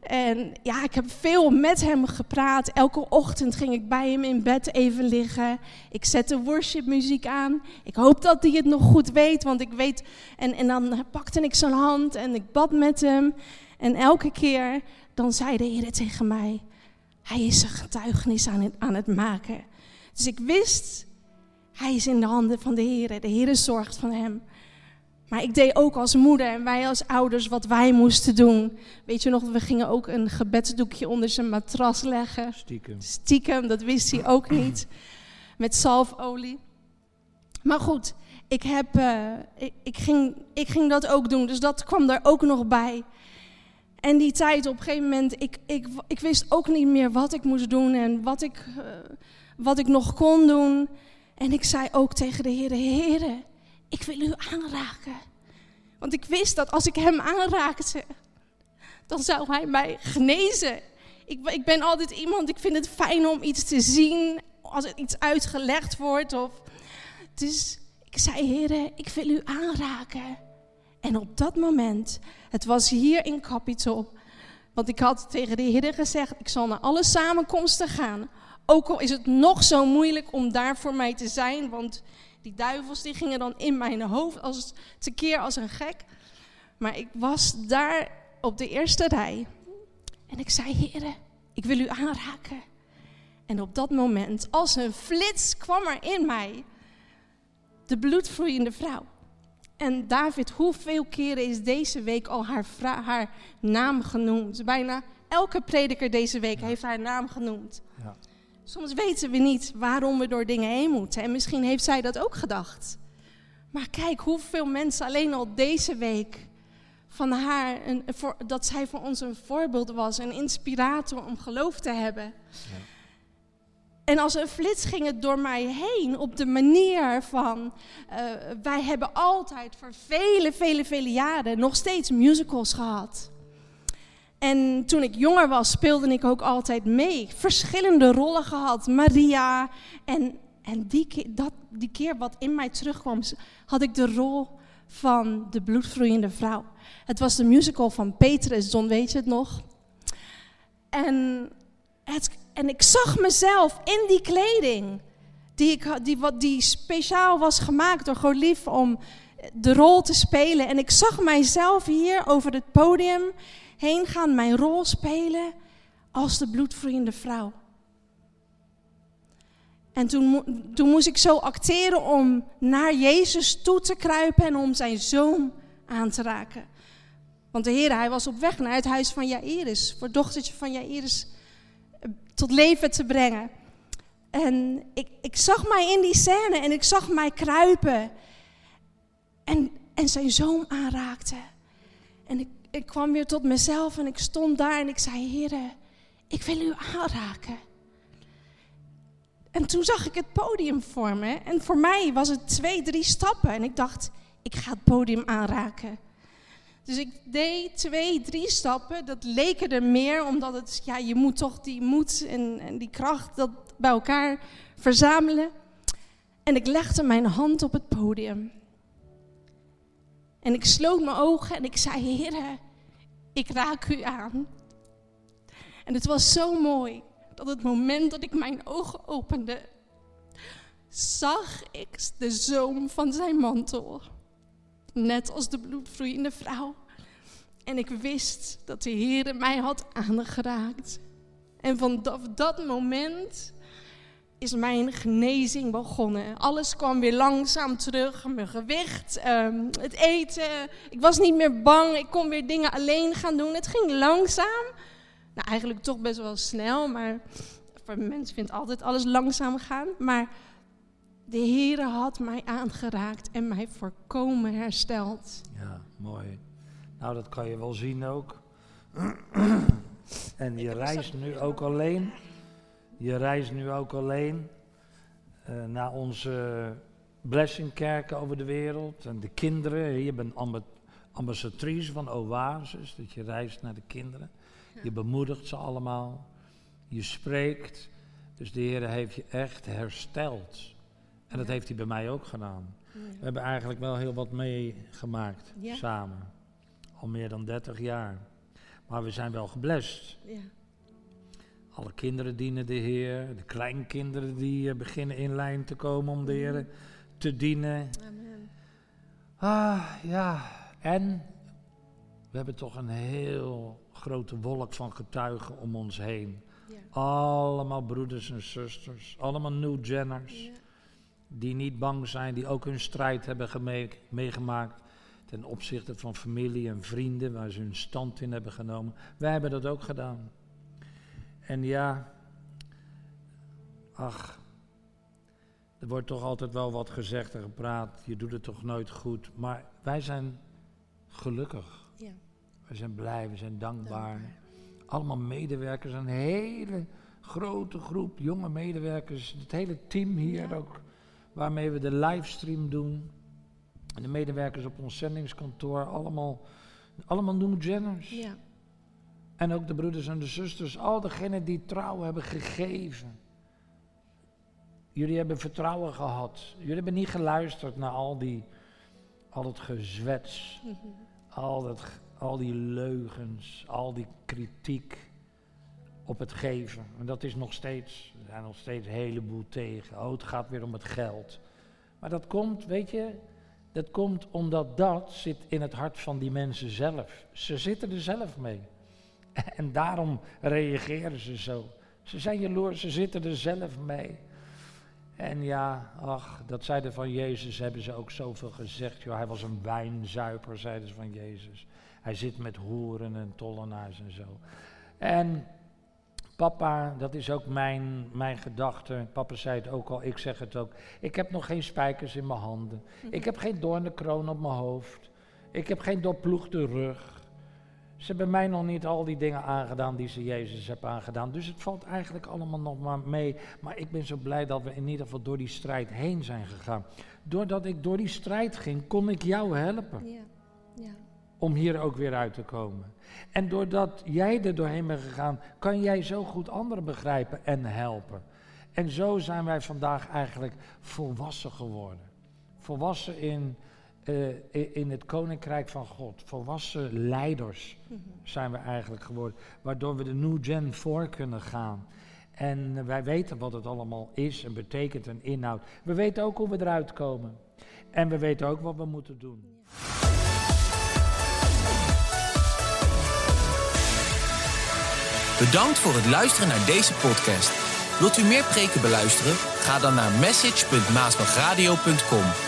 En ja, ik heb veel met hem gepraat. Elke ochtend ging ik bij hem in bed even liggen. Ik zette worshipmuziek aan. Ik hoop dat hij het nog goed weet, want ik weet... En, en dan pakte ik zijn hand en ik bad met hem. En elke keer dan zei de Heer tegen mij, hij is een getuigenis aan het, aan het maken. Dus ik wist, hij is in de handen van de Heer. De Heer zorgt van hem. Maar ik deed ook als moeder en wij als ouders wat wij moesten doen. Weet je nog, we gingen ook een gebedsdoekje onder zijn matras leggen. Stiekem. Stiekem, dat wist hij ook niet. Met zalfolie. Maar goed, ik, heb, uh, ik, ik, ging, ik ging dat ook doen. Dus dat kwam er ook nog bij. En die tijd op een gegeven moment, ik, ik, ik wist ook niet meer wat ik moest doen en wat ik, uh, wat ik nog kon doen. En ik zei ook tegen de Heer, Heer, ik wil u aanraken. Want ik wist dat als ik hem aanraakte, dan zou hij mij genezen. Ik, ik ben altijd iemand, ik vind het fijn om iets te zien als er iets uitgelegd wordt. Of, dus ik zei, Heer, ik wil u aanraken. En op dat moment, het was hier in Capitol, want ik had tegen de Heer gezegd, ik zal naar alle samenkomsten gaan. Ook al is het nog zo moeilijk om daar voor mij te zijn, want die duivels die gingen dan in mijn hoofd als tekeer als een gek. Maar ik was daar op de eerste rij en ik zei, Heer, ik wil u aanraken. En op dat moment, als een flits, kwam er in mij de bloedvloeiende vrouw. En David, hoeveel keren is deze week al haar, haar naam genoemd? Bijna elke prediker deze week heeft haar naam genoemd. Soms weten we niet waarom we door dingen heen moeten. En misschien heeft zij dat ook gedacht. Maar kijk hoeveel mensen alleen al deze week van haar, een, voor, dat zij voor ons een voorbeeld was, een inspirator om geloof te hebben. Ja. En als een flits ging het door mij heen op de manier van, uh, wij hebben altijd voor vele, vele, vele jaren nog steeds musicals gehad. En toen ik jonger was, speelde ik ook altijd mee. Verschillende rollen gehad. Maria. En, en die, keer, dat, die keer wat in mij terugkwam, had ik de rol van de bloedvloeiende vrouw. Het was de musical van Petrus, Don, weet je het nog? En, het, en ik zag mezelf in die kleding, die, ik, die, wat, die speciaal was gemaakt door Golief om de rol te spelen. En ik zag mijzelf hier over het podium heen gaan, mijn rol spelen als de bloedvloeiende vrouw. En toen, toen moest ik zo acteren om naar Jezus toe te kruipen en om zijn zoon aan te raken. Want de Heer, hij was op weg naar het huis van Jairus, voor dochtertje van Jairus eh, tot leven te brengen. En ik, ik zag mij in die scène en ik zag mij kruipen en, en zijn zoon aanraakte. En ik, ik kwam weer tot mezelf en ik stond daar en ik zei, Heer, ik wil u aanraken. En toen zag ik het podium voor me. En voor mij was het twee, drie stappen. En ik dacht, ik ga het podium aanraken. Dus ik deed twee, drie stappen. Dat leken er meer, omdat het, ja, je moet toch die moed en, en die kracht dat bij elkaar verzamelen. En ik legde mijn hand op het podium. En ik sloot mijn ogen en ik zei, Heer, ik raak u aan. En het was zo mooi dat het moment dat ik mijn ogen opende, zag ik de zoom van zijn mantel. Net als de bloedvloeiende vrouw. En ik wist dat de Heer mij had aangeraakt. En van dat, moment is mijn genezing begonnen. Alles kwam weer langzaam terug. Mijn gewicht, ehm, het eten. Ik was niet meer bang. Ik kon weer dingen alleen gaan doen. Het ging langzaam. Nou, eigenlijk toch best wel snel, maar voor mensen vindt altijd alles langzaam gaan. Maar de Heere had mij aangeraakt en mij voorkomen hersteld. Ja, mooi. Nou, dat kan je wel zien ook. en je reist nu ook alleen. Je reist nu ook alleen uh, naar onze blessingkerken over de wereld. En de kinderen. Je bent ambassadrice van Oasis, dat je reist naar de kinderen. Je bemoedigt ze allemaal. Je spreekt. Dus de Heer heeft je echt hersteld. En dat heeft hij bij mij ook gedaan. We hebben eigenlijk wel heel wat meegemaakt samen. Al meer dan 30 jaar. Maar we zijn wel geblest. Alle kinderen dienen de Heer. De kleinkinderen die uh, beginnen in lijn te komen om de Heer te dienen. Amen. Ah, ja. En we hebben toch een heel grote wolk van getuigen om ons heen. Ja. Allemaal broeders en zusters, allemaal new Jenners. Ja. Die niet bang zijn, die ook hun strijd hebben meegemaakt ten opzichte van familie en vrienden, waar ze hun stand in hebben genomen. Wij hebben dat ook gedaan. En ja, ach, er wordt toch altijd wel wat gezegd en gepraat. Je doet het toch nooit goed. Maar wij zijn gelukkig. Ja. We zijn blij, we zijn dankbaar. Allemaal medewerkers, een hele grote groep jonge medewerkers. Het hele team hier ook, waarmee we de livestream doen. En de medewerkers op ons zendingskantoor, allemaal, allemaal New Jenners. Ja. En ook de broeders en de zusters, al degenen die trouw hebben gegeven. Jullie hebben vertrouwen gehad. Jullie hebben niet geluisterd naar al die, al het gezwets, al dat al die leugens, al die kritiek op het geven. En dat is nog steeds, er zijn nog steeds een heleboel tegen. Oh, het gaat weer om het geld. Maar dat komt, weet je, dat komt omdat dat zit in het hart van die mensen zelf. Ze zitten er zelf mee. En daarom reageren ze zo. Ze zijn jaloers, ze zitten er zelf mee. En ja, ach, dat zeiden van Jezus, hebben ze ook zoveel gezegd. Joh, hij was een wijnzuiper, zeiden ze van Jezus. Hij zit met hoeren en tollenaars en zo. En papa, dat is ook mijn, mijn gedachte. Papa zei het ook al, ik zeg het ook. Ik heb nog geen spijkers in mijn handen. Ik heb geen doornenkroon op mijn hoofd. Ik heb geen doorploegde rug. Ze hebben mij nog niet al die dingen aangedaan die ze Jezus hebben aangedaan. Dus het valt eigenlijk allemaal nog maar mee. Maar ik ben zo blij dat we in ieder geval door die strijd heen zijn gegaan. Doordat ik door die strijd ging, kon ik jou helpen. Ja. Ja. Om hier ook weer uit te komen. En doordat jij er doorheen bent gegaan, kan jij zo goed anderen begrijpen en helpen. En zo zijn wij vandaag eigenlijk volwassen geworden. Volwassen in, uh, in het koninkrijk van God. Volwassen leiders zijn we eigenlijk geworden. Waardoor we de New Gen voor kunnen gaan. En wij weten wat het allemaal is en betekent en inhoudt. We weten ook hoe we eruit komen. En we weten ook wat we moeten doen. Bedankt voor het luisteren naar deze podcast. Wilt u meer preken beluisteren? Ga dan naar message.maasbachradio.com.